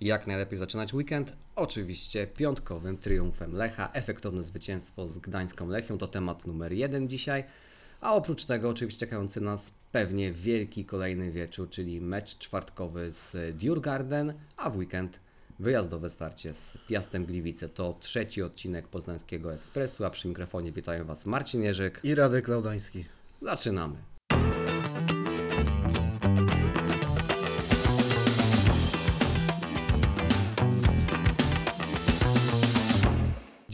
Jak najlepiej zaczynać weekend? Oczywiście piątkowym triumfem Lecha. Efektowne zwycięstwo z Gdańską Lechią to temat numer jeden dzisiaj. A oprócz tego oczywiście czekający nas pewnie wielki kolejny wieczór, czyli mecz czwartkowy z Djurgarden, a w weekend wyjazdowe starcie z Piastem Gliwice. To trzeci odcinek Poznańskiego Ekspresu, a przy mikrofonie witają Was Marcin Jerzyk. I Radek Laudański. Zaczynamy.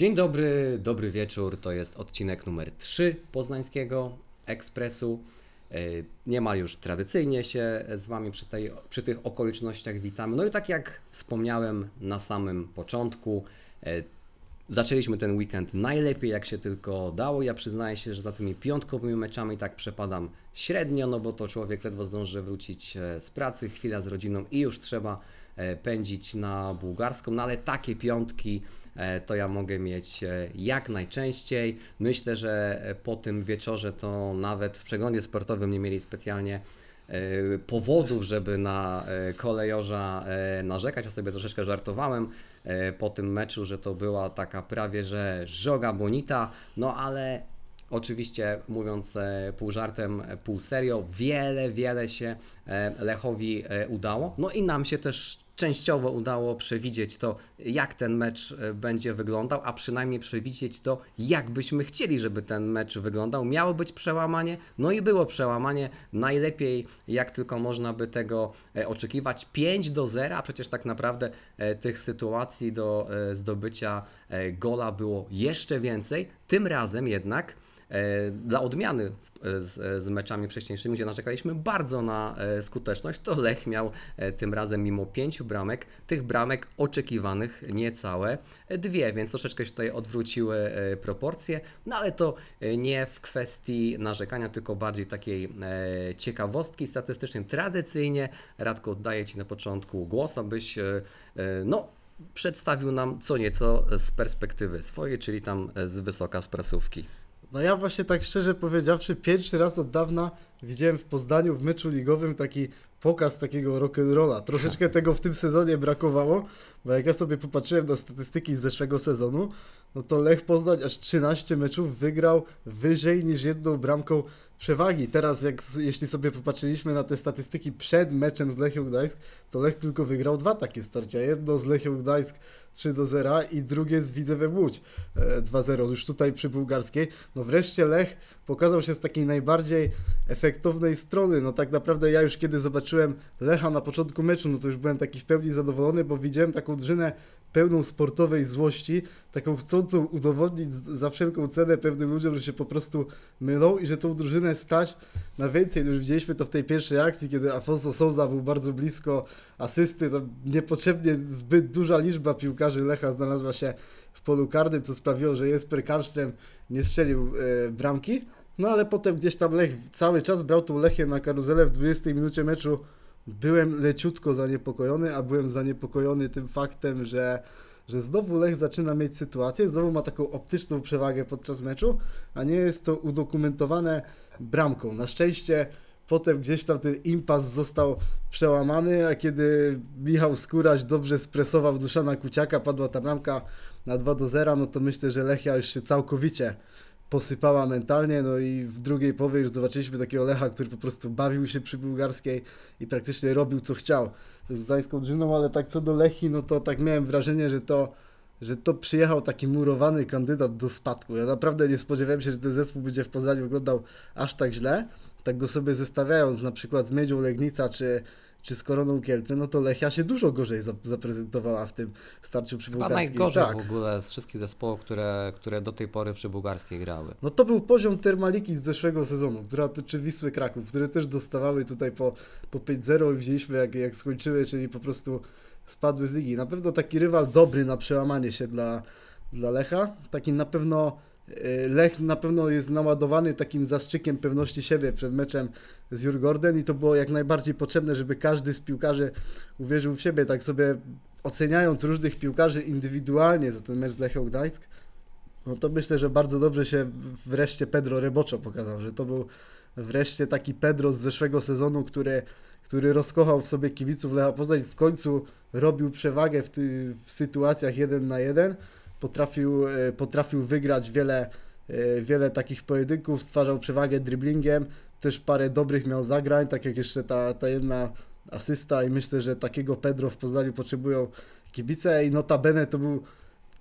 Dzień dobry, dobry wieczór. To jest odcinek numer 3 Poznańskiego Ekspresu. E, Niemal już tradycyjnie się z Wami przy, tej, przy tych okolicznościach witamy. No i tak jak wspomniałem na samym początku, e, Zaczęliśmy ten weekend najlepiej jak się tylko dało. Ja przyznaję się, że za tymi piątkowymi meczami tak przepadam średnio, no bo to człowiek ledwo zdąży wrócić e, z pracy, chwila z rodziną i już trzeba pędzić na bułgarską. No ale takie piątki to ja mogę mieć e, jak najczęściej. Myślę, że e, po tym wieczorze to nawet w przeglądzie sportowym nie mieli specjalnie e, powodów, żeby na e, kolejorza e, narzekać. Ja sobie troszeczkę żartowałem e, po tym meczu, że to była taka prawie, że żoga bonita, no ale oczywiście mówiąc e, pół żartem, e, pół serio, wiele, wiele się e, Lechowi e, udało. No i nam się też częściowo udało przewidzieć to, jak ten mecz e, będzie wyglądał, a przynajmniej przewidzieć to, jak byśmy chcieli, żeby ten mecz wyglądał. Miało być przełamanie, no i było przełamanie. Najlepiej, jak tylko można by tego e, oczekiwać. 5 do 0, a przecież tak naprawdę e, tych sytuacji do zdobycia gola było jeszcze więcej. Tym razem jednak dla odmiany e, z, z meczami wcześniejszymi, gdzie narzekaliśmy bardzo na e, skuteczność, to Lech miał e, tym razem mimo pięciu bramek, tych bramek oczekiwanych niecałe e, dwie, więc troszeczkę się tutaj odwróciły e, proporcje, no ale to e, nie w kwestii narzekania, tylko bardziej takiej e, ciekawostki statystycznej. Tradycyjnie, Radko, oddaję Ci na początku głos, abyś e, e, no, przedstawił nam co nieco z perspektywy swojej, czyli tam e, z wysoka z prasówki. No ja właśnie tak szczerze powiedziawszy, pierwszy raz od dawna widziałem w Poznaniu w meczu ligowym taki pokaz takiego rock'n'rolla. Troszeczkę tego w tym sezonie brakowało, bo jak ja sobie popatrzyłem na statystyki z zeszłego sezonu, no to Lech Poznań aż 13 meczów wygrał wyżej niż jedną bramką przewagi. Teraz jak, jeśli sobie popatrzyliśmy na te statystyki przed meczem z Lechią Gdańsk, to Lech tylko wygrał dwa takie starcia. Jedno z Lechią Gdańsk 3 do 0 i drugie z Widzewem Łódź e, 2-0 już tutaj przy bułgarskiej. No wreszcie Lech pokazał się z takiej najbardziej efektownej strony. No tak naprawdę ja już kiedy zobaczyłem Lecha na początku meczu, no to już byłem taki w pełni zadowolony, bo widziałem taką drużynę pełną sportowej złości, taką chcącą udowodnić za wszelką cenę pewnym ludziom, że się po prostu mylą i że tą drużynę stać na więcej. No już widzieliśmy to w tej pierwszej akcji, kiedy Afonso Souza był bardzo blisko asysty. No, niepotrzebnie zbyt duża liczba piłkarzy Lecha znalazła się w polu karnym, co sprawiło, że Jesper Karlström nie strzelił e, bramki. No ale potem gdzieś tam Lech cały czas brał tą Lechię na karuzelę w 20 minucie meczu. Byłem leciutko zaniepokojony, a byłem zaniepokojony tym faktem, że, że znowu Lech zaczyna mieć sytuację, znowu ma taką optyczną przewagę podczas meczu, a nie jest to udokumentowane bramką. Na szczęście potem gdzieś tam ten impas został przełamany, a kiedy Michał Skóraś dobrze stresował Duszana Kuciaka, padła ta bramka na 2 do 0, no to myślę, że Lechia już się całkowicie posypała mentalnie, no i w drugiej połowie już zobaczyliśmy takiego Lecha, który po prostu bawił się przy bułgarskiej i praktycznie robił co chciał z gdańską drużyną, ale tak co do Lechi, no to tak miałem wrażenie, że to że to przyjechał taki murowany kandydat do spadku. Ja naprawdę nie spodziewałem się, że ten zespół będzie w Poznaniu wyglądał aż tak źle. Tak go sobie zestawiając na przykład z Miedzią Legnica czy, czy z Koroną Kielce, no to Lechia się dużo gorzej zap- zaprezentowała w tym starciu przy Chyba bułgarskiej. najgorzej tak. w ogóle z wszystkich zespołów, które, które do tej pory przy bułgarskiej grały. No to był poziom Termaliki z zeszłego sezonu, która tyczy Wisły Kraków, które też dostawały tutaj po, po 5-0 i widzieliśmy jak, jak skończyły, czyli po prostu spadły z ligi. Na pewno taki rywal dobry na przełamanie się dla, dla Lecha. Taki na pewno Lech na pewno jest naładowany takim zastrzykiem pewności siebie przed meczem z Jurgorden i to było jak najbardziej potrzebne, żeby każdy z piłkarzy uwierzył w siebie, tak sobie oceniając różnych piłkarzy indywidualnie za ten mecz z Lechią Gdańsk, no to myślę, że bardzo dobrze się wreszcie Pedro Reboczo pokazał, że to był wreszcie taki Pedro z zeszłego sezonu, który, który rozkochał w sobie kibiców Lecha Poznań. W końcu robił przewagę w, ty, w sytuacjach jeden na jeden, potrafił, e, potrafił wygrać wiele, e, wiele takich pojedynków, stwarzał przewagę dribblingiem, też parę dobrych miał zagrań, tak jak jeszcze ta, ta jedna asysta i myślę, że takiego Pedro w Poznaniu potrzebują kibice i notabene to był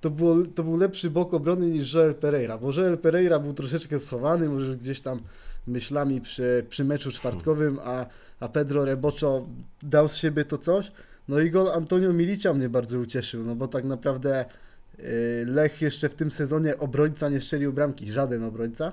to, było, to był lepszy bok obrony niż Joel Pereira, bo Joel Pereira był troszeczkę schowany, może gdzieś tam myślami przy, przy meczu czwartkowym, a, a Pedro Reboczo dał z siebie to coś. No i gol Antonio Milicia mnie bardzo ucieszył, no bo tak naprawdę Lech jeszcze w tym sezonie obrońca nie strzelił bramki, żaden obrońca,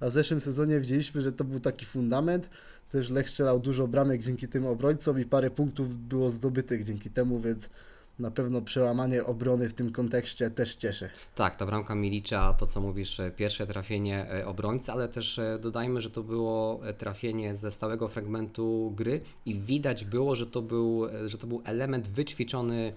a w zeszłym sezonie widzieliśmy, że to był taki fundament. Też Lech strzelał dużo bramek dzięki tym obrońcom i parę punktów było zdobytych dzięki temu, więc na pewno przełamanie obrony w tym kontekście też cieszy. Tak, ta bramka Milicza, to co mówisz, e, pierwsze trafienie e, obrońcy, ale też e, dodajmy, że to było trafienie ze stałego fragmentu gry i widać było, że to był, że to był element wyćwiczony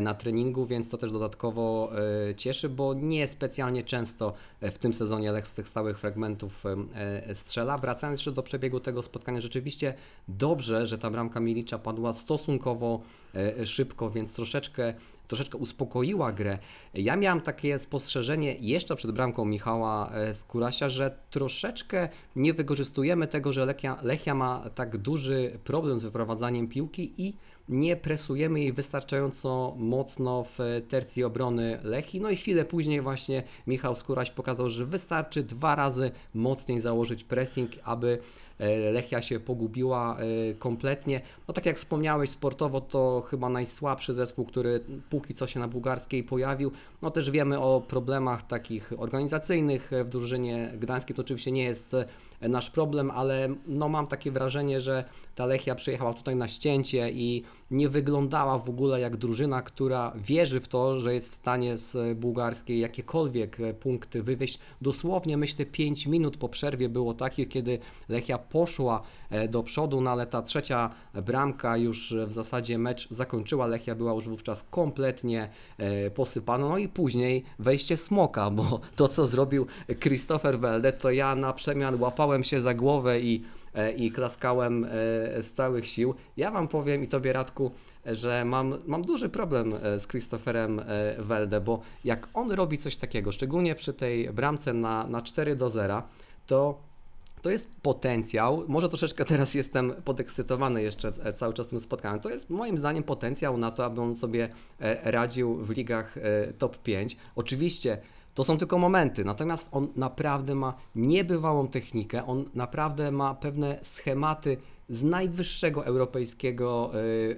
na treningu, więc to też dodatkowo e, cieszy, bo nie specjalnie często e, w tym sezonie z tych stałych fragmentów e, e, strzela. Wracając jeszcze do przebiegu tego spotkania, rzeczywiście dobrze, że ta bramka Milicza padła stosunkowo e, szybko, więc troszeczkę troszeczkę uspokoiła grę. Ja miałem takie spostrzeżenie jeszcze przed bramką Michała e, Skurasia, że troszeczkę nie wykorzystujemy tego, że Lechia, Lechia ma tak duży problem z wyprowadzaniem piłki i nie presujemy jej wystarczająco mocno w tercji obrony Lechi. No i chwilę później właśnie Michał Skóraś pokazał, że wystarczy dwa razy mocniej założyć pressing, aby Lechia się pogubiła e, kompletnie. No tak jak wspomniałeś, sportowo to chyba najsłabszy zespół, który póki co się na bułgarskiej pojawił. No też wiemy o problemach takich organizacyjnych w drużynie gdańskiej. To oczywiście nie jest e, nasz problem, ale no mam takie wrażenie, że ta Lechia przyjechała tutaj na ścięcie i nie wyglądała w ogóle jak drużyna, która wierzy w to, że jest w stanie z bułgarskiej jakiekolwiek e, punkty wywieźć. Dosłownie myślę 5 minut po przerwie było takie, kiedy Lechia poszła e, do przodu, no ale ta trzecia bramka już w zasadzie mecz zakończyła. Lechia była już wówczas kompletnie e, posypana. No i później wejście smoka, bo to co zrobił Christopher Welde, to ja na przemian łapałem się za głowę i e, i klaskałem e, z całych sił. Ja Wam powiem i Tobie Radku, że mam, mam duży problem e, z Christopherem e, Welde, bo jak on robi coś takiego, szczególnie przy tej bramce na, na 4 do 0, to to jest potencjał. Może troszeczkę teraz jestem podekscytowany jeszcze e, cały czas tym spotkaniem. To jest moim zdaniem potencjał na to, aby on sobie e, radził w ligach e, top 5. Oczywiście to są tylko momenty, natomiast on naprawdę ma niebywałą technikę, on naprawdę ma pewne schematy z najwyższego europejskiego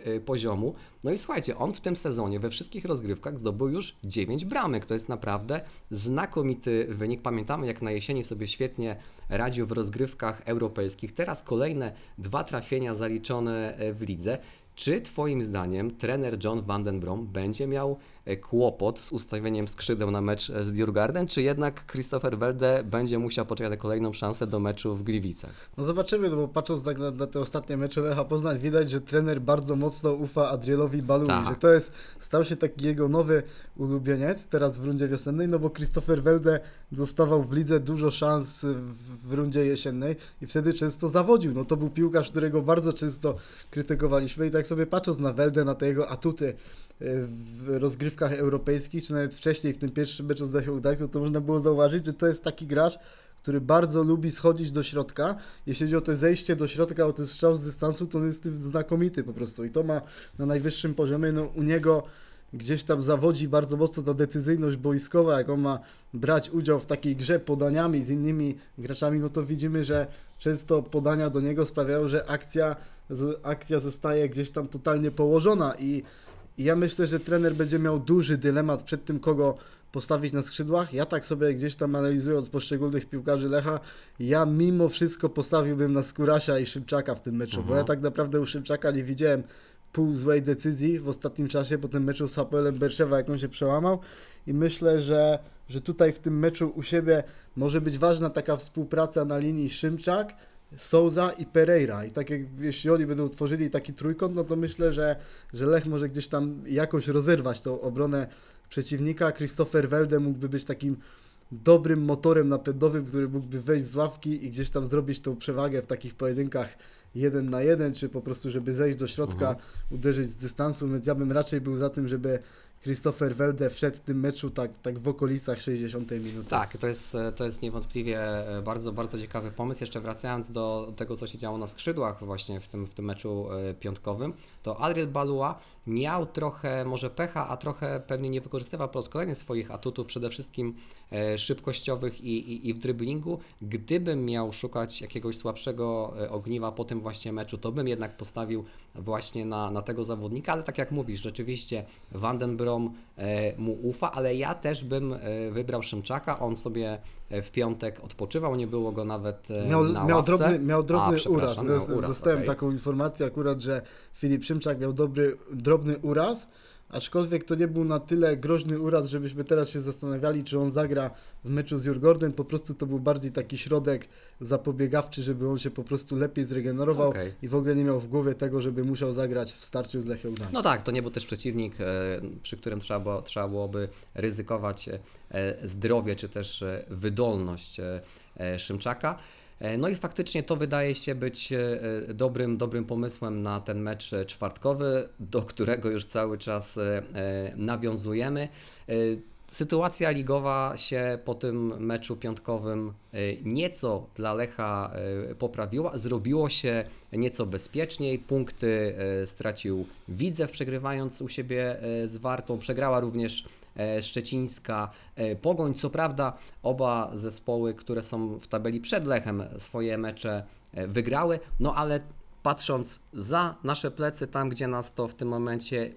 y, y, poziomu. No i słuchajcie, on w tym sezonie we wszystkich rozgrywkach zdobył już 9 bramek. To jest naprawdę znakomity wynik. Pamiętamy, jak na jesieni sobie świetnie radził w rozgrywkach europejskich. Teraz kolejne dwa trafienia zaliczone e, w lidze. Czy Twoim zdaniem trener John van den Brom będzie miał kłopot z ustawieniem skrzydeł na mecz e, z Djurgården, czy jednak Christopher Welde będzie musiał poczekać na kolejną szansę do meczu w Gliwicach? No zobaczymy, no bo patrząc tak na, na te ostatnie mecze Lecha Poznań, widać, że trener bardzo mocno ufa Adrielowi Balui, Tak. że to jest, stał się taki jego nowy ulubieniec teraz w rundzie wiosennej, no bo Christopher Welde dostawał w lidze dużo szans w, w rundzie jesiennej i wtedy często zawodził. No to był piłkarz, którego bardzo często krytykowaliśmy i tak sobie patrząc na Weldę, na te jego atuty y, w rozgrywkach europejskich, czy nawet wcześniej w tym pierwszym meczu z Lechią Gdańsk, no to można było zauważyć, że to jest taki gracz, który bardzo lubi schodzić do środka. Jeśli chodzi o to zejście do środka, o ten strzał z dystansu, to on jest znakomity po prostu. I to ma na najwyższym poziomie. No, u niego gdzieś tam zawodzi bardzo mocno ta decyzyjność boiskowa, jak on ma brać udział w takiej grze podaniami z innymi graczami, no to widzimy, że często podania do niego sprawiają, że akcja, akcja zostaje gdzieś tam totalnie położona i, i ja myślę, że trener będzie miał duży dylemat przed tym, kogo postawić na skrzydłach. Ja tak sobie gdzieś tam analizując poszczególnych piłkarzy Lecha, ja mimo wszystko postawiłbym na Skurasia i Szymczaka w tym meczu, bo ja tak naprawdę u Szymczaka nie widziałem pół złej decyzji w ostatnim czasie po tym meczu z Hapoelem Berszewa, jak on się przełamał i myślę, że, że tutaj w tym meczu u siebie może być ważna taka współpraca na linii Szymczak, Souza i Pereira i tak jak jeśli oni będą tworzyli taki trójkąt, no to myślę, że, że Lech może gdzieś tam jakoś rozerwać tą obronę przeciwnika. Christopher Welde mógłby być takim dobrym motorem napędowym, który mógłby wejść z ławki i gdzieś tam zrobić tą przewagę w takich pojedynkach jeden na jeden, czy po prostu, żeby zejść do środka, Mhm. uderzyć z dystansu, więc ja bym raczej był za tym, żeby Christopher Welde wszedł w tym meczu tak, tak w okolicach 60 minuty. Tak, to jest, to jest niewątpliwie e, bardzo, bardzo ciekawy pomysł. Jeszcze wracając do tego, co się działo na skrzydłach właśnie w tym, w tym meczu e, piątkowym, to Adriel Balua miał trochę może pecha, a trochę pewnie nie wykorzystywał po raz kolejny swoich atutów, przede wszystkim e, szybkościowych i, i, i w driblingu. Gdybym miał szukać jakiegoś słabszego e, ogniwa po tym właśnie meczu, to bym jednak postawił właśnie na, na tego zawodnika, ale tak jak mówisz, rzeczywiście Vandenbrom e, mu ufa, ale ja też bym e, wybrał Szymczaka, on sobie e, w piątek odpoczywał, nie było go nawet Miał, na miał ławce. drobny, miał A, drobny przepraszam, uraz. miał uraz, Dostałem okej. taką informację akurat, że Filip Szymczak miał dobry, drobny uraz, aczkolwiek to nie był na tyle groźny uraz, żebyśmy teraz się zastanawiali, czy on zagra w meczu z Jurgorden. Po prostu to był bardziej taki środek zapobiegawczy, żeby on się po prostu lepiej zregenerował Okej. i w ogóle nie miał w głowie tego, żeby musiał zagrać w starciu z Lechią Gdańsk. No tak, to nie był też przeciwnik, e, przy którym trzeba, było, trzeba byłoby ryzykować e, zdrowie czy też e, wydolność e, e, Szymczaka. E, No i faktycznie to wydaje się być e, dobrym, dobrym pomysłem na ten mecz e, czwartkowy, do którego już cały czas e, e, nawiązujemy. Sytuacja ligowa się po tym meczu piątkowym e, nieco dla Lecha e, poprawiła, zrobiło się nieco bezpieczniej. Punkty e, stracił Widzew, przegrywając u siebie z Wartą. Przegrała również Szczecińska Pogoń. Co prawda oba zespoły, które są w tabeli przed Lechem, swoje mecze wygrały, no ale patrząc za nasze plecy, tam gdzie nas to w tym momencie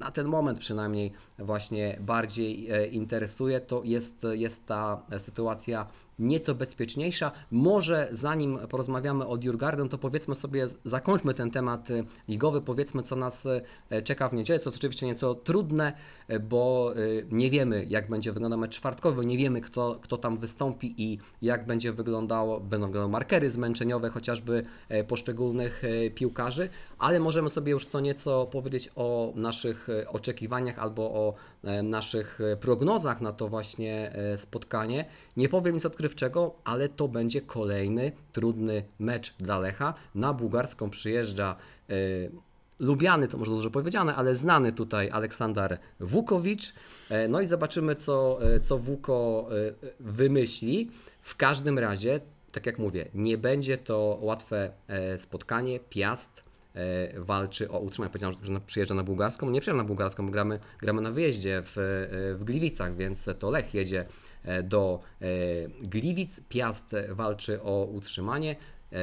na ten moment przynajmniej właśnie bardziej e, interesuje, to jest, jest ta sytuacja nieco bezpieczniejsza. Może zanim porozmawiamy o Djurgarden, to powiedzmy sobie, zakończmy ten temat e, ligowy, powiedzmy co nas e, czeka w niedzielę, co jest oczywiście nieco trudne, bo nie wiemy jak będzie wyglądał mecz czwartkowy, nie wiemy kto, kto tam wystąpi i jak będzie wyglądało, będą wyglądały markery zmęczeniowe chociażby poszczególnych piłkarzy, ale możemy sobie już co nieco powiedzieć o naszych e, oczekiwaniach albo o e, naszych e, prognozach na to właśnie spotkanie. Nie powiem nic odkrywczego, ale to będzie kolejny trudny mecz dla Lecha. Na bułgarską przyjeżdża lubiany, to może dużo powiedziane, ale znany tutaj Aleksander Wukowicz. No i zobaczymy, co, co Wuko wymyśli. W każdym razie, tak jak mówię, nie będzie to łatwe spotkanie. Piast walczy o utrzymanie. Powiedziałem, że przyjeżdża na bułgarską. Nie przyjeżdża na bułgarską, bo gramy, gramy na wyjeździe w, e, w Gliwicach, więc to Lech jedzie e, do e, Gliwic. Piast walczy o utrzymanie. E,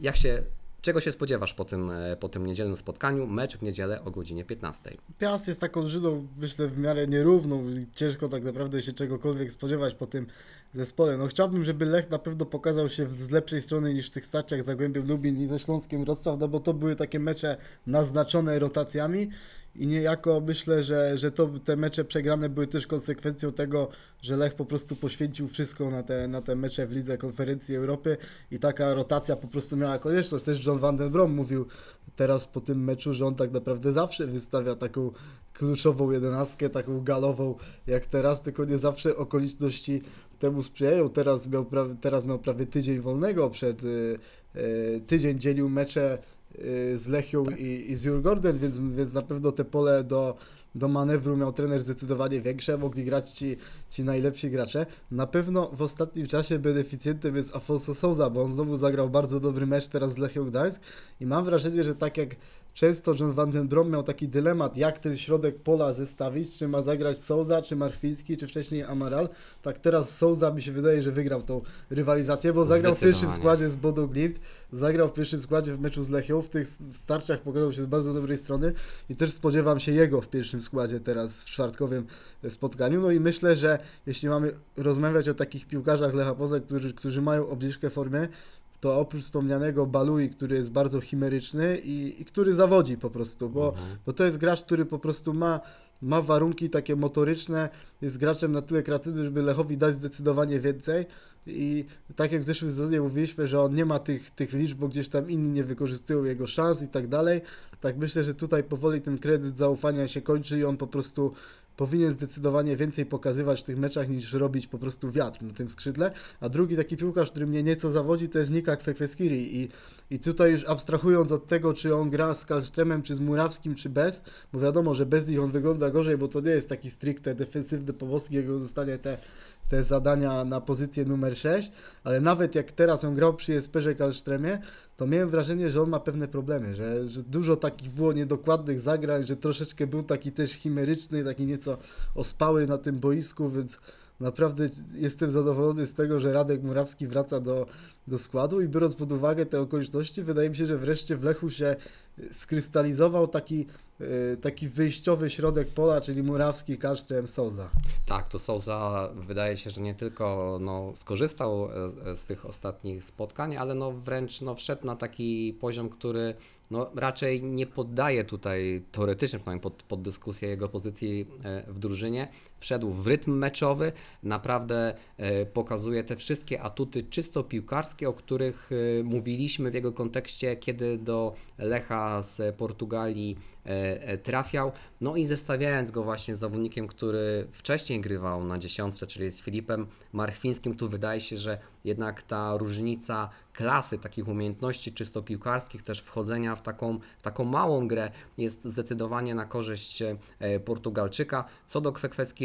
Jak się, czego się spodziewasz po tym, e, po tym niedzielnym spotkaniu? Mecz w niedzielę o godzinie 15. Piast jest taką żydą, myślę, w miarę nierówną ciężko tak naprawdę się czegokolwiek spodziewać po tym zespole. No chciałbym, żeby Lech na pewno pokazał się z lepszej strony niż w tych starciach z Zagłębiem Lubin i ze Śląskiem Wrocław, no bo to były takie mecze naznaczone rotacjami i niejako myślę, że, że to, te mecze przegrane były też konsekwencją tego, że Lech po prostu poświęcił wszystko na te, na te mecze w Lidze Konferencji Europy i taka rotacja po prostu miała konieczność. Też John Van den Brom mówił teraz po tym meczu, że on tak naprawdę zawsze wystawia taką kluczową jedenastkę, taką galową jak teraz, tylko nie zawsze okoliczności temu sprzyjają. Teraz miał, prawie, teraz miał prawie tydzień wolnego przed y, y, tydzień dzielił mecze z Lechią i, i z Jurgorden, więc, więc na pewno te pole do, do manewru miał trener zdecydowanie większe, mogli grać ci, ci najlepsi gracze. Na pewno w ostatnim czasie beneficjentem jest Afonso Souza, bo on znowu zagrał bardzo dobry mecz teraz z Lechią Gdańsk i mam wrażenie, że tak jak często John Van den Brom miał taki dylemat, jak ten środek pola zestawić, czy ma zagrać Souza, czy Marchwiński, czy wcześniej Amaral, tak teraz Souza mi się wydaje, że wygrał tą rywalizację, bo zagrał w pierwszym składzie z Bodo Glimt, zagrał w pierwszym składzie w meczu z Lechią, w tych starciach pokazał się z bardzo dobrej strony i też spodziewam się jego w pierwszym składzie teraz w czwartkowym spotkaniu. No i myślę, że jeśli mamy rozmawiać o takich piłkarzach Lecha Poznań, którzy, którzy mają obniżkę formy, to oprócz wspomnianego Balui, który jest bardzo chimeryczny i, i który zawodzi po prostu, bo, bo to jest gracz, który po prostu ma, ma warunki takie motoryczne, jest graczem na tyle kreatywnym, żeby Lechowi dać zdecydowanie więcej. I tak jak w zeszłym sezonie mówiliśmy, że on nie ma tych, tych liczb, bo gdzieś tam inni nie wykorzystują jego szans i tak dalej, tak myślę, że tutaj powoli ten kredyt zaufania się kończy i on po prostu powinien zdecydowanie więcej pokazywać w tych meczach niż robić po prostu wiatr na tym skrzydle. A drugi taki piłkarz, który mnie nieco zawodzi, to jest Nika Kwekweskiri i, i tutaj już abstrahując od tego, czy on gra z Kalsztremem, czy z Murawskim, czy bez, bo wiadomo, że bez nich on wygląda gorzej, bo to nie jest taki stricte defensywny pomocnik, jak on dostanie te te zadania na pozycję numer 6, ale nawet jak teraz on grał przy Jesperze Kalsztremie, to miałem wrażenie, że on ma pewne problemy, że, że dużo takich było niedokładnych zagrań, że troszeczkę był taki też chimeryczny, taki nieco ospały na tym boisku, więc naprawdę jestem zadowolony z tego, że Radek Murawski wraca do, do składu i biorąc pod uwagę te okoliczności, wydaje mi się, że wreszcie w Lechu się skrystalizował taki, e, taki wyjściowy środek pola, czyli Murawski, Kalsztrem, Souza. Tak, to Souza wydaje się, że nie tylko no, skorzystał e, z tych ostatnich spotkań, ale no, wręcz no, wszedł na taki poziom, który no, raczej nie poddaje tutaj teoretycznie pod, pod dyskusję jego pozycji e, w drużynie. Wszedł w rytm meczowy, naprawdę e, pokazuje te wszystkie atuty czysto piłkarskie, o których e, mówiliśmy w jego kontekście, kiedy do Lecha z Portugalii trafiał. No i zestawiając go właśnie z zawodnikiem, który wcześniej grywał na dziesiątce, czyli z Filipem Marchwińskim, tu wydaje się, że jednak ta różnica klasy takich umiejętności czysto piłkarskich, też wchodzenia w taką, w taką małą grę jest zdecydowanie na korzyść Portugalczyka. Co do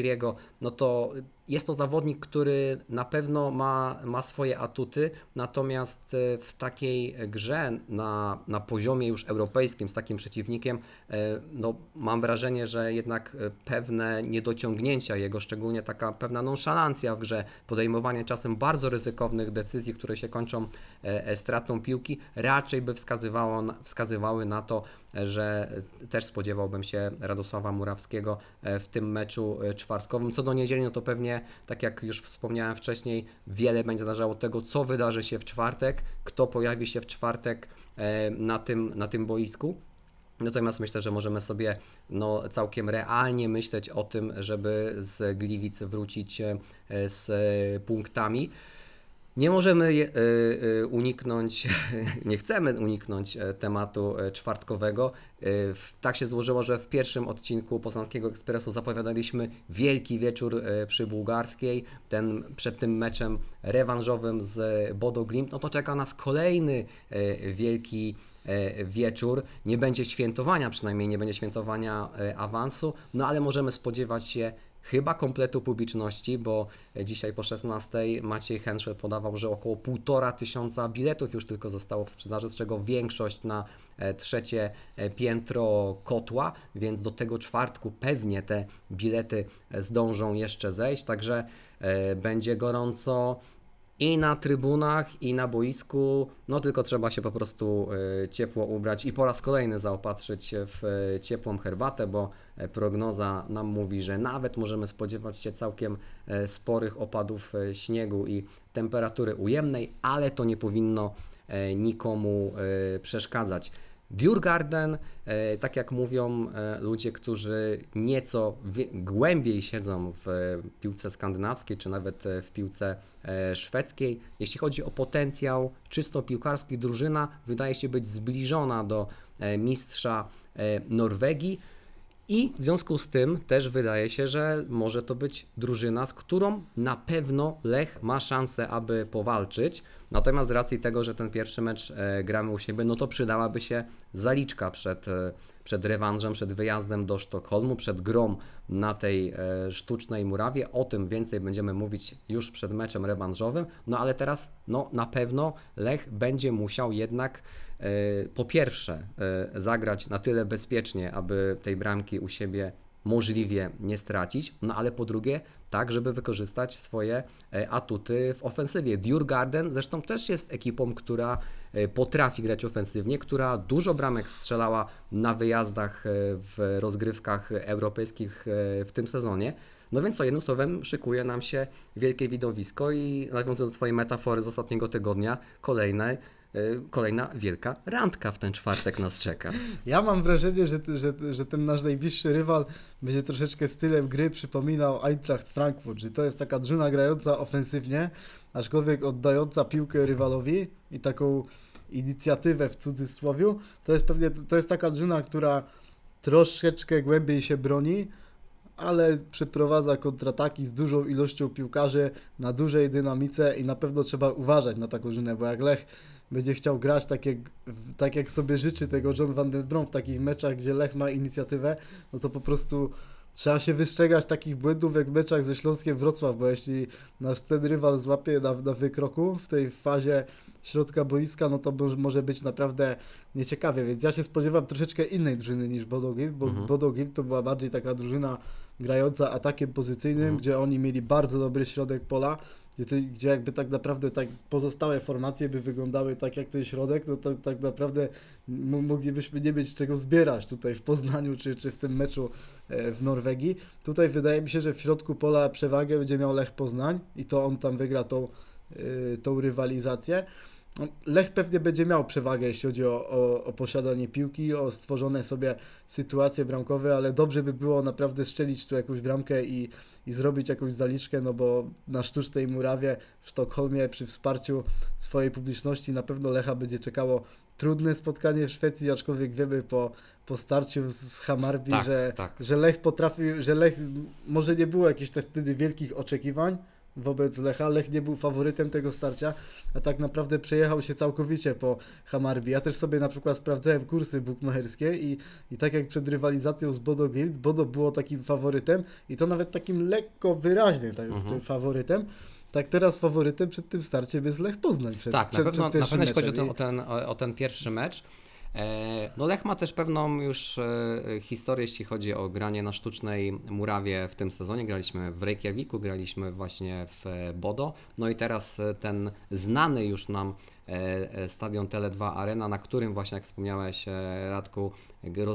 Kwekweskiriego, no to jest to zawodnik, który na pewno ma, ma swoje atuty, natomiast e, w takiej grze na, na poziomie już europejskim z takim przeciwnikiem, e, no, mam wrażenie, że jednak e, pewne niedociągnięcia jego, szczególnie taka pewna nonszalancja w grze, podejmowanie czasem bardzo ryzykownych decyzji, które się kończą stratą piłki, raczej by wskazywało, wskazywały na to, że też spodziewałbym się Radosława Murawskiego w tym meczu czwartkowym. Co do niedzieli, no to pewnie, tak jak już wspomniałem wcześniej, wiele będzie zależało od tego, co wydarzy się w czwartek, kto pojawi się w czwartek na tym, na tym boisku. Natomiast myślę, że możemy sobie no, całkiem realnie myśleć o tym, żeby z Gliwic wrócić z punktami. Nie możemy y, y, uniknąć, nie chcemy uniknąć e, tematu e, czwartkowego. W- Tak się złożyło, że w pierwszym odcinku Poznańskiego Ekspresu zapowiadaliśmy wielki wieczór e, przy Bułgarskiej. Ten, przed tym meczem rewanżowym z Bodo Glimt, no to czeka nas kolejny e, wielki e, wieczór. Nie będzie świętowania, przynajmniej nie będzie świętowania e, awansu, no ale możemy spodziewać się chyba kompletu publiczności, bo dzisiaj po 16 Maciej Henschel podawał, że około 1,5 tysiąca biletów już tylko zostało w sprzedaży, z czego większość na e, trzecie e, piętro kotła, więc do tego czwartku pewnie te bilety e, zdążą jeszcze zejść, także będzie gorąco i na trybunach, i na boisku. No tylko trzeba się po prostu e, ciepło ubrać i po raz kolejny zaopatrzyć się w e, ciepłą herbatę, bo e, prognoza nam mówi, że nawet możemy spodziewać się całkiem e, sporych opadów e, śniegu i temperatury ujemnej, ale to nie powinno nikomu przeszkadzać. Djurgarden, e, tak jak mówią e, ludzie, którzy nieco głębiej siedzą w e, piłce skandynawskiej, czy nawet w piłce szwedzkiej, jeśli chodzi o potencjał czysto piłkarski, drużyna wydaje się być zbliżona do mistrza Norwegii. I w związku z tym też wydaje się, że może to być drużyna, z którą na pewno Lech ma szansę, aby powalczyć. Natomiast z racji tego, że ten pierwszy mecz e, gramy u siebie, no to przydałaby się zaliczka przed, e, przed rewanżem, przed wyjazdem do Sztokholmu, przed grą na tej e, sztucznej murawie. O tym więcej będziemy mówić już przed meczem rewanżowym. No ale teraz no, na pewno Lech będzie musiał jednak po pierwsze e, zagrać na tyle bezpiecznie, aby tej bramki u siebie możliwie nie stracić, no ale po drugie tak, żeby wykorzystać swoje e, atuty w ofensywie. Djurgarden zresztą też jest ekipą, która e, potrafi grać ofensywnie, która dużo bramek strzelała na wyjazdach e, w rozgrywkach europejskich e, w tym sezonie. No więc co, jednym słowem szykuje nam się wielkie widowisko i nawiązując do Twojej metafory z ostatniego tygodnia, kolejne, e, kolejna wielka randka w ten czwartek nas czeka. Ja mam wrażenie, że, że, że ten nasz najbliższy rywal będzie troszeczkę stylem gry przypominał Eintracht Frankfurt, że to jest taka drużyna grająca ofensywnie, aczkolwiek oddająca piłkę rywalowi i taką inicjatywę w cudzysłowiu. To jest pewnie to jest taka drużyna, która troszeczkę głębiej się broni, ale przeprowadza kontrataki z dużą ilością piłkarzy na dużej dynamice i na pewno trzeba uważać na taką drużynę, bo jak Lech będzie chciał grać tak jak, tak jak sobie życzy tego John van den Brom w takich meczach, gdzie Lech ma inicjatywę, no to po prostu trzeba się wystrzegać takich błędów jak w meczach ze Śląskiem Wrocław, bo jeśli nasz ten rywal złapie na, na wykroku w tej fazie środka boiska, no to mo- może być naprawdę nieciekawie, więc ja się spodziewam troszeczkę innej drużyny niż Bodo Glimt, bo Mhm. Bodo Glimt to była bardziej taka drużyna grająca atakiem pozycyjnym, Mhm. gdzie oni mieli bardzo dobry środek pola, gdzie, gdzie jakby tak naprawdę tak pozostałe formacje by wyglądały tak jak ten środek, to, to tak naprawdę moglibyśmy nie mieć czego zbierać tutaj w Poznaniu czy, czy w tym meczu e, w Norwegii. Tutaj wydaje mi się, że w środku pola przewagę będzie miał Lech Poznań i to on tam wygra tą, y, tą rywalizację. No, Lech pewnie będzie miał przewagę, jeśli chodzi o, o, o posiadanie piłki, o stworzone sobie sytuacje bramkowe, ale dobrze by było naprawdę strzelić tu jakąś bramkę i, i zrobić jakąś zaliczkę, no bo na sztucznej murawie w Sztokholmie przy wsparciu swojej publiczności na pewno Lecha będzie czekało trudne spotkanie w Szwecji, aczkolwiek wiemy po, po starciu z, Hamarby, Tak, że, tak. że Lech potrafił, że Lech, może nie było jakichś też wtedy wielkich oczekiwań wobec Lecha, Lech nie był faworytem tego starcia, a tak naprawdę przejechał się całkowicie po Hamarbi. Ja też sobie na przykład sprawdzałem kursy bukmacherskie i, i tak jak przed rywalizacją z Bodo Glimt, Bodo było takim faworytem i to nawet takim lekko wyraźnym tak, Mhm. tym faworytem, tak teraz faworytem przed tym starciem jest Lech Poznań. Przed, Tak, przed, na pewno, na pewno jeśli chodzi o ten, o, ten, o ten pierwszy mecz. E, no Lech ma też pewną już e, historię, jeśli chodzi o granie na sztucznej murawie w tym sezonie. Graliśmy w Reykjaviku, graliśmy właśnie w e, Bodo. No i teraz ten znany już nam stadion Tele2 Arena, na którym właśnie, jak wspomniałeś Radku,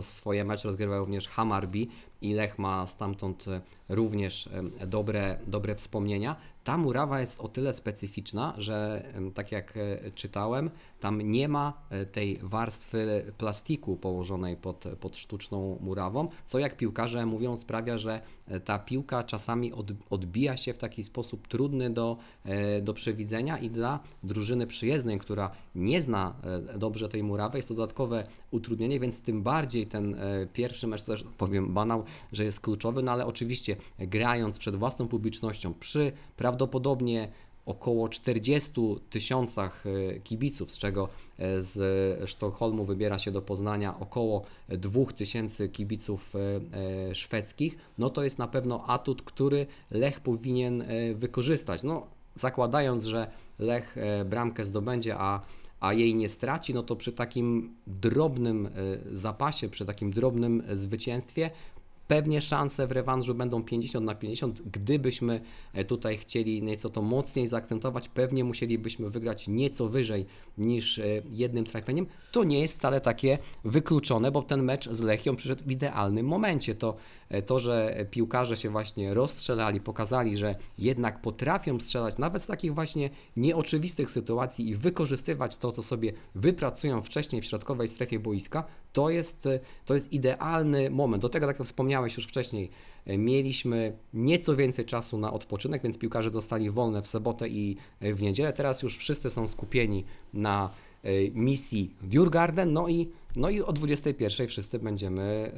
swoje mecze rozgrywał również Hamarby i Lech ma stamtąd również dobre, dobre wspomnienia. Ta murawa jest o tyle specyficzna, że tak jak e, czytałem, tam nie ma e, tej warstwy plastiku położonej pod, pod sztuczną murawą, co jak piłkarze mówią sprawia, że e, ta piłka czasami od, odbija się w taki sposób trudny do, do przewidzenia i dla drużyny przyjezdnej, która nie zna dobrze tej murawy, jest to dodatkowe utrudnienie, więc tym bardziej ten pierwszy mecz, to też powiem banał, że jest kluczowy, no ale oczywiście grając przed własną publicznością przy prawdopodobnie około 40 tysiącach e, kibiców, z czego e, z Sztokholmu wybiera się do Poznania około 2000 kibiców e, szwedzkich, no to jest na pewno atut, który Lech powinien wykorzystać. No, zakładając, że Lech bramkę zdobędzie, a, a jej nie straci, no to przy takim drobnym zapasie, przy takim drobnym zwycięstwie Pewnie szanse w rewanżu będą 50 na 50. Gdybyśmy e, tutaj chcieli nieco to mocniej zaakcentować, pewnie musielibyśmy wygrać nieco wyżej niż e, jednym trafieniem. To nie jest wcale takie wykluczone, bo ten mecz z Lechią przyszedł w idealnym momencie. To, to że piłkarze się właśnie rozstrzelali, pokazali, że jednak potrafią strzelać nawet z takich właśnie nieoczywistych sytuacji i wykorzystywać to, co sobie wypracują wcześniej w środkowej strefie boiska, to jest, e, to jest idealny moment. Do tego, tak jak wspomniałeś już wcześniej, e, mieliśmy nieco więcej czasu na odpoczynek, więc piłkarze dostali wolne w sobotę i e, w niedzielę. Teraz już wszyscy są skupieni na e, misji Djurgarden, no i, no i o 21 wszyscy będziemy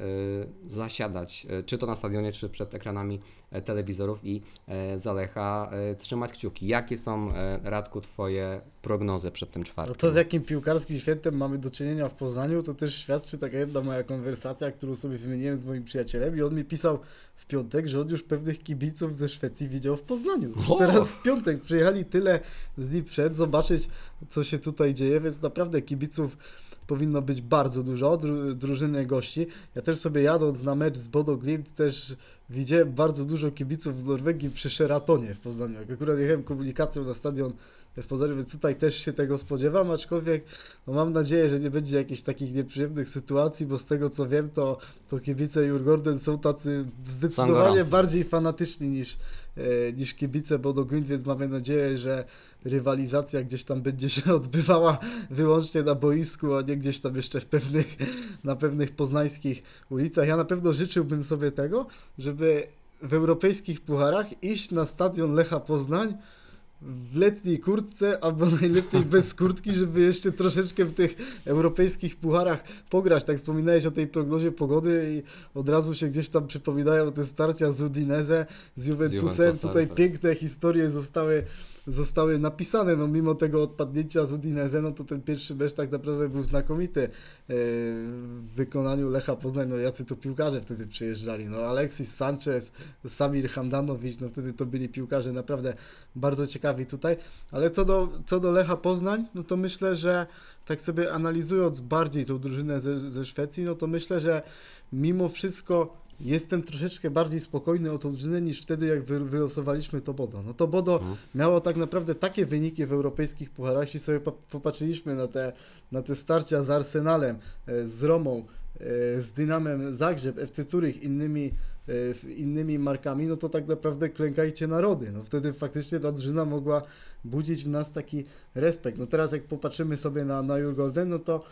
e, zasiadać, e, czy to na stadionie, czy przed ekranami e, telewizorów i e, Zalecha e, trzymać kciuki. Jakie są, Radku, Twoje prognozy przed tym No czwartkiem? to z jakim piłkarskim świętem mamy do czynienia w Poznaniu, to też świadczy taka jedna moja konwersacja, którą sobie wymieniłem z moim przyjacielem i on mi pisał w piątek, że on już pewnych kibiców ze Szwecji widział w Poznaniu. Już teraz w piątek przyjechali tyle dni przed, zobaczyć co się tutaj dzieje, więc naprawdę kibiców powinno być bardzo dużo, dru, drużyny gości. Ja też sobie jadąc na mecz z Bodo Glimt też widziałem bardzo dużo kibiców z Norwegii przy Sheratonie w Poznaniu. Jak akurat jechałem komunikacją na stadion w Poznaniu, więc tutaj też się tego spodziewam, aczkolwiek no mam nadzieję, że nie będzie jakichś takich nieprzyjemnych sytuacji, bo z tego co wiem, to, to kibice Jurgorden są tacy zdecydowanie bardziej fanatyczni niż, niż kibice Bodo Glimt, więc mamy nadzieję, że rywalizacja gdzieś tam będzie się odbywała wyłącznie na boisku, a nie gdzieś tam jeszcze w pewnych, na pewnych poznańskich ulicach. Ja na pewno życzyłbym sobie tego, żeby w europejskich pucharach iść na stadion Lecha Poznań w letniej kurtce, albo najlepiej bez kurtki, żeby jeszcze troszeczkę w tych europejskich pucharach pograć. Tak wspominałeś o tej prognozie pogody i od razu się gdzieś tam przypominają te starcia z Udinese, z Juventusem. Juventusem, Tutaj tak. piękne historie zostały, zostały napisane. No mimo tego odpadnięcia z Udinese, no to ten pierwszy mecz tak naprawdę był znakomity e, w wykonaniu Lecha Poznań. No jacy to piłkarze wtedy przyjeżdżali. No Alexis Sanchez, Samir Handanovic, no wtedy to byli piłkarze naprawdę bardzo ciekawi tutaj. Ale co do, co do Lecha Poznań, no to myślę, że tak sobie analizując bardziej tą drużynę ze, ze Szwecji, no to myślę, że mimo wszystko jestem troszeczkę bardziej spokojny o tą drużynę niż wtedy, jak wy, wylosowaliśmy to Bodo. No to Bodo Mhm. miało tak naprawdę takie wyniki w europejskich pucharach, jeśli sobie po- popatrzyliśmy na te, na te starcia z Arsenalem, e, z Romą, e, z Dynamem Zagrzeb, FC Zurich, innymi, e, innymi markami, no to tak naprawdę klękajcie narody. No wtedy faktycznie ta drużyna mogła budzić w nas taki respekt. No teraz jak popatrzymy sobie na, na Jurgolden, no to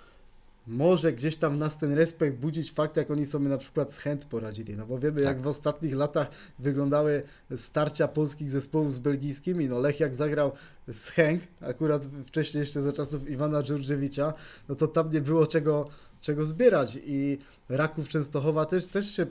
może gdzieś tam w nas ten respekt budzić fakt, jak oni sobie na przykład z Chęt poradzili, no bo wiemy jak Tak. w ostatnich latach wyglądały starcia polskich zespołów z belgijskimi, no Lech jak zagrał z Chęk, akurat wcześniej jeszcze za czasów Iwana Dżurdziewicza, no to tam nie było czego, czego zbierać. I Raków Częstochowa też, też się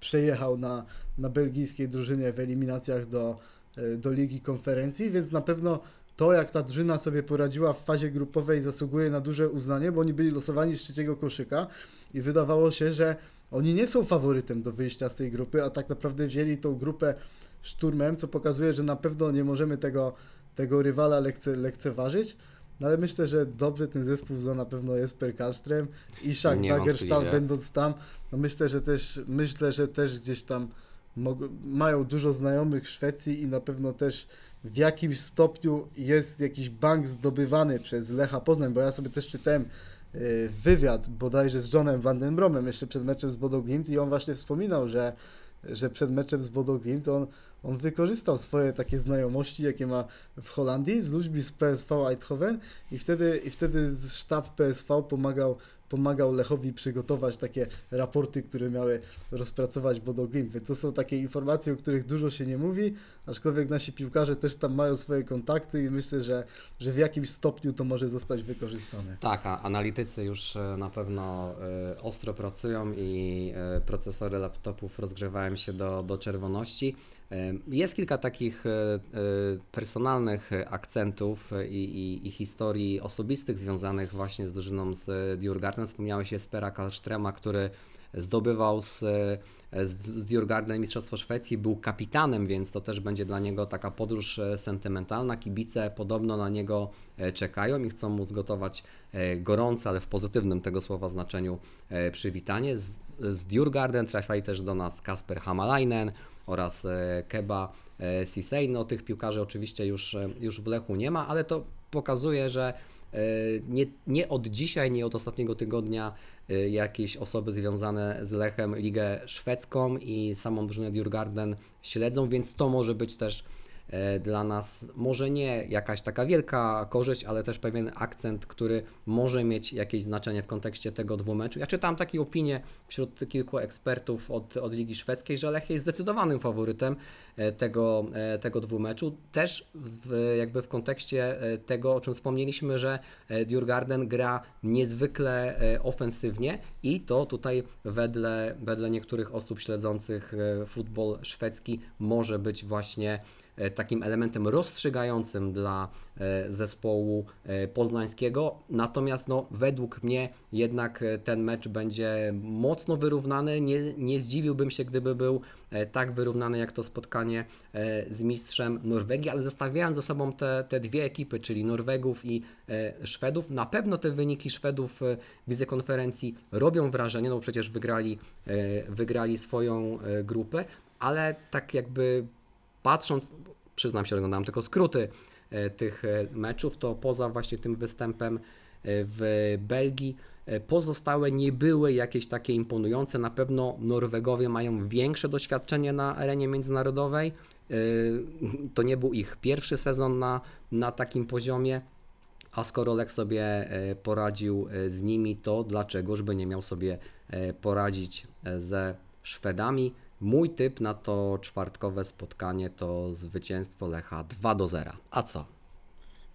przejechał na, na belgijskiej drużynie w eliminacjach do, e, do Ligi Konferencji, więc na pewno to, jak ta drużyna sobie poradziła w fazie grupowej, zasługuje na duże uznanie, bo oni byli losowani z trzeciego koszyka i wydawało się, że oni nie są faworytem do wyjścia z tej grupy, a tak naprawdę wzięli tą grupę szturmem, co pokazuje, że na pewno nie możemy tego, tego rywala lekce, lekceważyć. No ale myślę, że dobrze ten zespół zna na pewno Jesper Karlström i Szak Dagerstal będąc tam, no myślę, że też myślę, że też gdzieś tam mają dużo znajomych w Szwecji i na pewno też w jakimś stopniu jest jakiś bank zdobywany przez Lecha Poznań, bo ja sobie też czytałem y, wywiad bodajże z Johnem Van den Bromem jeszcze przed meczem z Bodo Glimt i on właśnie wspominał, że, że przed meczem z Bodo Glimt on, on wykorzystał swoje takie znajomości, jakie ma w Holandii z ludźmi z PSV Eindhoven i wtedy, i wtedy sztab PSV pomagał, pomagał Lechowi przygotować takie raporty, które miały rozpracować Bodo. Więc to są takie informacje, o których dużo się nie mówi, aczkolwiek nasi piłkarze też tam mają swoje kontakty i myślę, że, że w jakimś stopniu to może zostać wykorzystane. Tak, a analitycy już e, na pewno e, ostro pracują i e, procesory laptopów rozgrzewają się do, do czerwoności. Jest kilka takich e, e, personalnych akcentów i, i, i historii osobistych związanych właśnie z drużyną z Djurgården. Wspomniałeś Jespera Karlstrema, który zdobywał z, e, z, z Djurgården Mistrzostwo Szwecji, był kapitanem, więc to też będzie dla niego taka podróż sentymentalna. Kibice podobno na niego czekają i chcą mu zgotować gorące, ale w pozytywnym tego słowa znaczeniu przywitanie. Z, z Djurgården trafiali też do nas Kasper Hamalainen oraz e, Keba e, Sisej. No tych piłkarzy oczywiście już, e, już w Lechu nie ma, ale to pokazuje, że nie, nie od dzisiaj, nie od ostatniego tygodnia jakieś osoby związane z Lechem Ligę Szwedzką i samą drużynę Djurgården śledzą, więc to może być też dla nas może nie jakaś taka wielka korzyść, ale też pewien akcent, który może mieć jakieś znaczenie w kontekście tego dwumeczu. Ja czytałem takie opinie wśród kilku ekspertów od, od Ligi Szwedzkiej, że Lech jest zdecydowanym faworytem e, tego, e, tego dwumeczu. Też w, jakby w kontekście e, tego, o czym wspomnieliśmy, że e, Djurgården gra niezwykle e, ofensywnie i to tutaj wedle, wedle niektórych osób śledzących e, futbol szwedzki może być właśnie e, takim elementem rozstrzygającym dla e, zespołu e, poznańskiego. Natomiast no, według mnie jednak e, ten mecz będzie mocno wyrównany. Nie, nie zdziwiłbym się, gdyby był e, tak wyrównany jak to spotkanie e, z mistrzem Norwegii, ale zestawiając ze sobą te, te dwie ekipy, czyli Norwegów i e, Szwedów, na pewno te wyniki Szwedów e, w Lidze Konferencji robią wrażenie, no przecież wygrali, e, wygrali swoją e, grupę, ale tak jakby patrząc, przyznam się, oglądałem tylko skróty e, tych e, meczów, to poza właśnie tym występem e, w Belgii, pozostałe nie były jakieś takie imponujące. Na pewno Norwegowie mają większe doświadczenie na arenie międzynarodowej. To nie był ich pierwszy sezon na, na takim poziomie. A skoro Lech sobie poradził z nimi, to dlaczegoż by nie miał sobie poradzić ze Szwedami? Mój typ na to czwartkowe spotkanie to zwycięstwo Lecha 2 do 0. A co?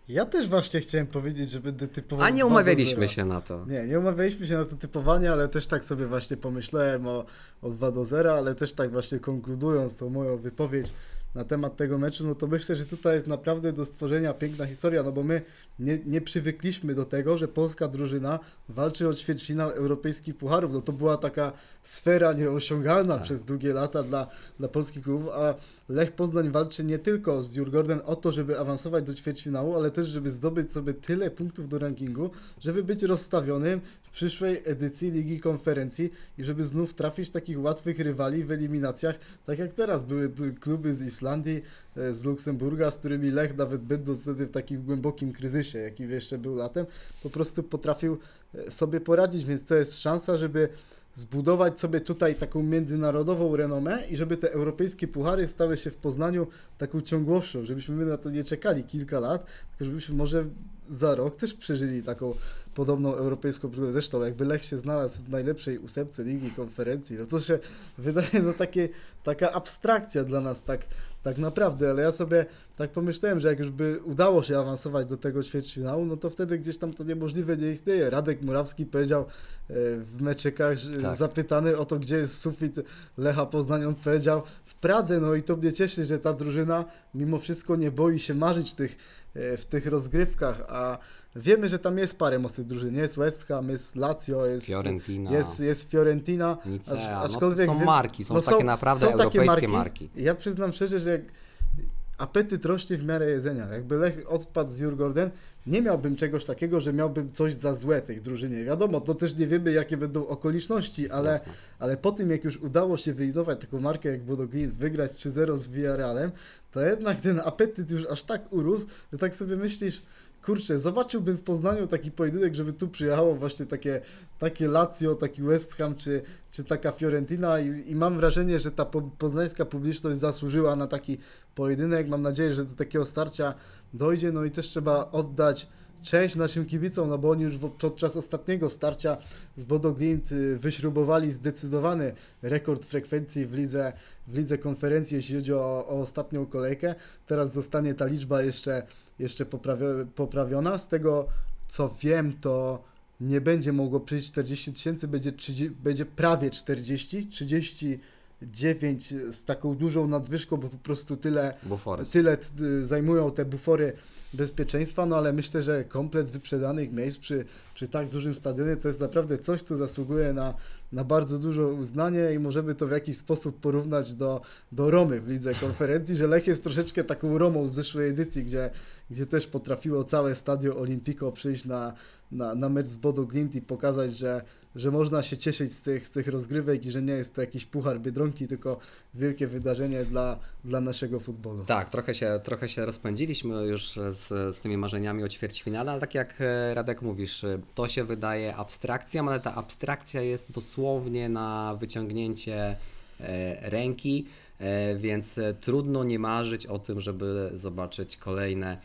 Ja też właśnie chciałem powiedzieć, że będę typował A nie 2 do umawialiśmy 0. się na to. Nie, nie umawialiśmy się na to typowanie, ale też tak sobie właśnie pomyślałem o, o 2 do 0, ale też tak właśnie konkludując tą moją wypowiedź na temat tego meczu, no to myślę, że tutaj jest naprawdę do stworzenia piękna historia, no bo my nie, nie przywykliśmy do tego, że polska drużyna walczy o ćwierćfinał europejskich pucharów, no to była taka sfera nieosiągalna Tak. przez długie lata dla, dla polskich klubów, a Lech Poznań walczy nie tylko z Jurgorden o to, żeby awansować do ćwierćfinału, ale też, żeby zdobyć sobie tyle punktów do rankingu, żeby być rozstawionym w przyszłej edycji Ligi Konferencji i żeby znów trafić takich łatwych rywali w eliminacjach, tak jak teraz były kluby z Islandii, e, z Luksemburga, z którymi Lech nawet będąc wtedy w takim głębokim kryzysie, jaki jeszcze był latem, po prostu potrafił e, sobie poradzić, więc to jest szansa, żeby zbudować sobie tutaj taką międzynarodową renomę i żeby te europejskie puchary stały się w Poznaniu taką ciągłością, żebyśmy my na to nie czekali kilka lat, tylko żebyśmy może za rok też przeżyli taką podobną europejską przygodę. Zresztą jakby Lech się znalazł w najlepszej ósemce ligi konferencji, no to się wydaje no takie, taka abstrakcja dla nas tak, tak naprawdę, ale ja sobie tak pomyślałem, że jak już by udało się awansować do tego ćwierćfinału, no to wtedy gdzieś tam to niemożliwe nie istnieje. Radek Murawski powiedział e, w meczykach, Tak. zapytany o to, gdzie jest sufit Lecha Poznań, on powiedział w Pradze, no i to mnie cieszy, że ta drużyna mimo wszystko nie boi się marzyć w tych, e, w tych rozgrywkach, a wiemy, że tam jest parę mocnych drużyn, jest West Ham, jest Lazio, jest Fiorentina, jest, jest Fiorentina, Nicea, no, aczkolwiek są wy- marki, są no takie naprawdę są takie europejskie marki. Ja przyznam szczerze, że jak apetyt rośnie w miarę jedzenia. Jakby Lech odpadł z Jurgorden, nie miałbym czegoś takiego, że miałbym coś za złe tej drużynie. Wiadomo, to też nie wiemy, jakie będą okoliczności, ale, Jasne. ale po tym, jak już udało się wyeliminować taką markę jak Bodo Glimt, wygrać 3-0 z Villarrealem, to jednak ten apetyt już aż tak urósł, że tak sobie myślisz, kurczę, zobaczyłbym w Poznaniu taki pojedynek, żeby tu przyjechało właśnie takie, takie Lazio, taki West Ham, czy, czy taka Fiorentina i, i mam wrażenie, że ta po, poznańska publiczność zasłużyła na taki pojedynek. Mam nadzieję, że do takiego starcia dojdzie, no i też trzeba oddać cześć naszym kibicom, no bo oni już podczas ostatniego starcia z Bodo Glimt y, wyśrubowali zdecydowany rekord frekwencji w lidze, w lidze konferencji, jeśli chodzi o, o ostatnią kolejkę. Teraz zostanie ta liczba jeszcze, jeszcze poprawio- poprawiona. Z tego co wiem, to nie będzie mogło przyjść 40 tysięcy, będzie, 30, będzie prawie 40, 39 z taką dużą nadwyżką, bo po prostu tyle, Bufory. tyle zajmują te bufory bezpieczeństwa, no ale myślę, że komplet wyprzedanych miejsc przy, przy tak dużym stadionie to jest naprawdę coś, co zasługuje na, na bardzo dużo uznanie i możemy to w jakiś sposób porównać do, do Romy w lidze konferencji, że Lech jest troszeczkę taką Romą z zeszłej edycji, gdzie, gdzie też potrafiło całe Stadio Olimpico przyjść na, na, na mecz z Bodo Glimt i pokazać, że, że można się cieszyć z tych, z tych rozgrywek i że nie jest to jakiś puchar Biedronki, tylko wielkie wydarzenie dla, dla naszego futbolu. Tak, trochę się, trochę się rozpędziliśmy już z, z tymi marzeniami o ćwierćfinale, ale tak jak e, Radek mówisz, e, to się wydaje abstrakcją, ale ta abstrakcja jest dosłownie na wyciągnięcie e, ręki, więc trudno nie marzyć o tym, żeby zobaczyć kolejne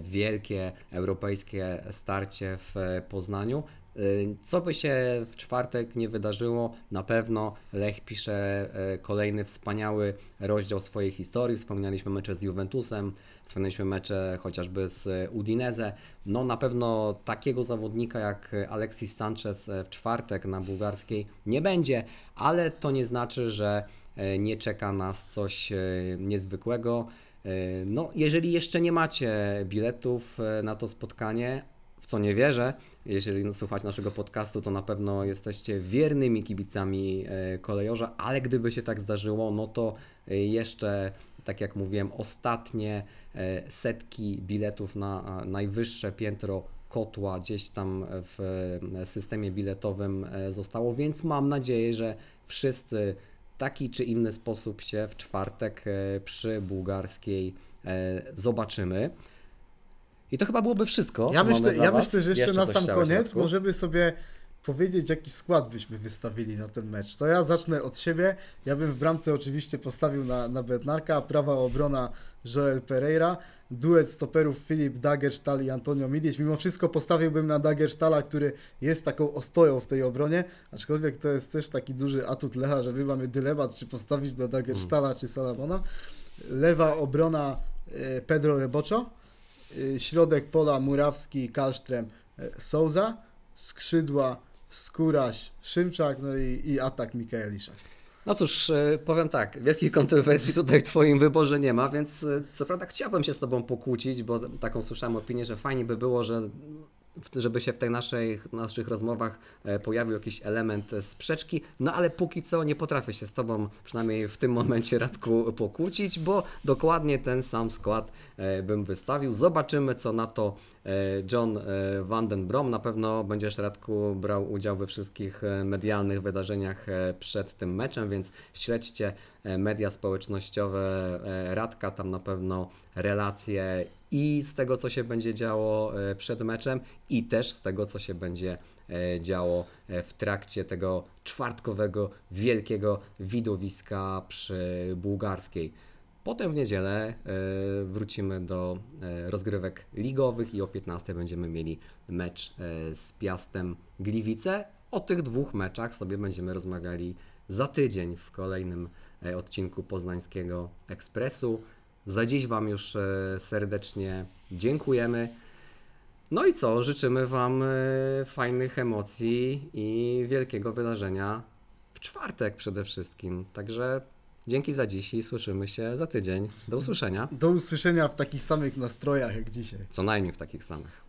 wielkie europejskie starcie w e, Poznaniu. Y, Co by się w czwartek nie wydarzyło, na pewno Lech pisze e, kolejny wspaniały rozdział swojej historii. Wspominaliśmy mecze z Juventusem, wspominaliśmy mecze chociażby z Udinese. No na pewno takiego zawodnika jak Alexis Sanchez e, w czwartek na bułgarskiej nie będzie, ale to nie znaczy, że e, nie czeka nas coś e, niezwykłego. E, No, jeżeli jeszcze nie macie biletów e, na to spotkanie, w co nie wierzę, jeżeli słuchacie naszego podcastu, to na pewno jesteście wiernymi kibicami e, kolejorza, ale gdyby się tak zdarzyło, no to jeszcze, tak jak mówiłem, ostatnie setki biletów na najwyższe piętro kotła gdzieś tam w systemie biletowym zostało, więc mam nadzieję, że wszyscy taki czy inny sposób się w czwartek e, przy bułgarskiej e, zobaczymy. I to chyba byłoby wszystko. Ja myślę, ja myślę, że jeszcze, na coś sam koniec możemy sobie powiedzieć, jaki skład byśmy wystawili na ten mecz. To ja zacznę od siebie. Ja bym w bramce oczywiście postawił na, na Bednarka, prawa obrona Joel Pereira, duet stoperów Filip Dagersztal i Antonio Milic. Mimo wszystko postawiłbym na Dagersztala, który jest taką ostoją w tej obronie, aczkolwiek to jest też taki duży atut Lecha, że my mamy dylemat, czy postawić na Dagersztala, czy Salamona. Lewa obrona e, Pedro Rebocho, e, środek pola Murawski, Kalsztrem, e, Souza, skrzydła Skóraś, Szymczak, no i, i atak Mikaeliszak. No cóż, e, powiem tak, wielkich kontrowersji tutaj w Twoim wyborze nie ma, więc e, co prawda chciałbym się z Tobą pokłócić, bo taką słyszałem opinię, że fajnie by było, że żeby się w tych naszych, naszych rozmowach e, pojawił jakiś element sprzeczki, no ale póki co nie potrafię się z Tobą, przynajmniej w tym momencie Radku, pokłócić, bo dokładnie ten sam skład e, bym wystawił. Zobaczymy, co na to e, John e, Van den Brom. Na pewno będziesz, Radku, brał udział we wszystkich medialnych wydarzeniach przed tym meczem, więc śledźcie media społecznościowe Radka, tam na pewno relacje i z tego, co się będzie działo e, przed meczem, i też z tego, co się będzie e, działo e, w trakcie tego czwartkowego, wielkiego widowiska przy bułgarskiej. Potem w niedzielę wrócimy do rozgrywek ligowych i o 15 będziemy mieli mecz z Piastem Gliwice. O tych dwóch meczach sobie będziemy rozmawiali za tydzień w kolejnym odcinku Poznańskiego Ekspresu. Za dziś Wam już e, serdecznie dziękujemy. No i co? Życzymy Wam e, fajnych emocji i wielkiego wydarzenia w czwartek przede wszystkim. Także dzięki za dziś i słyszymy się za tydzień. Do usłyszenia. Do usłyszenia w takich samych nastrojach jak dzisiaj. Co najmniej w takich samych.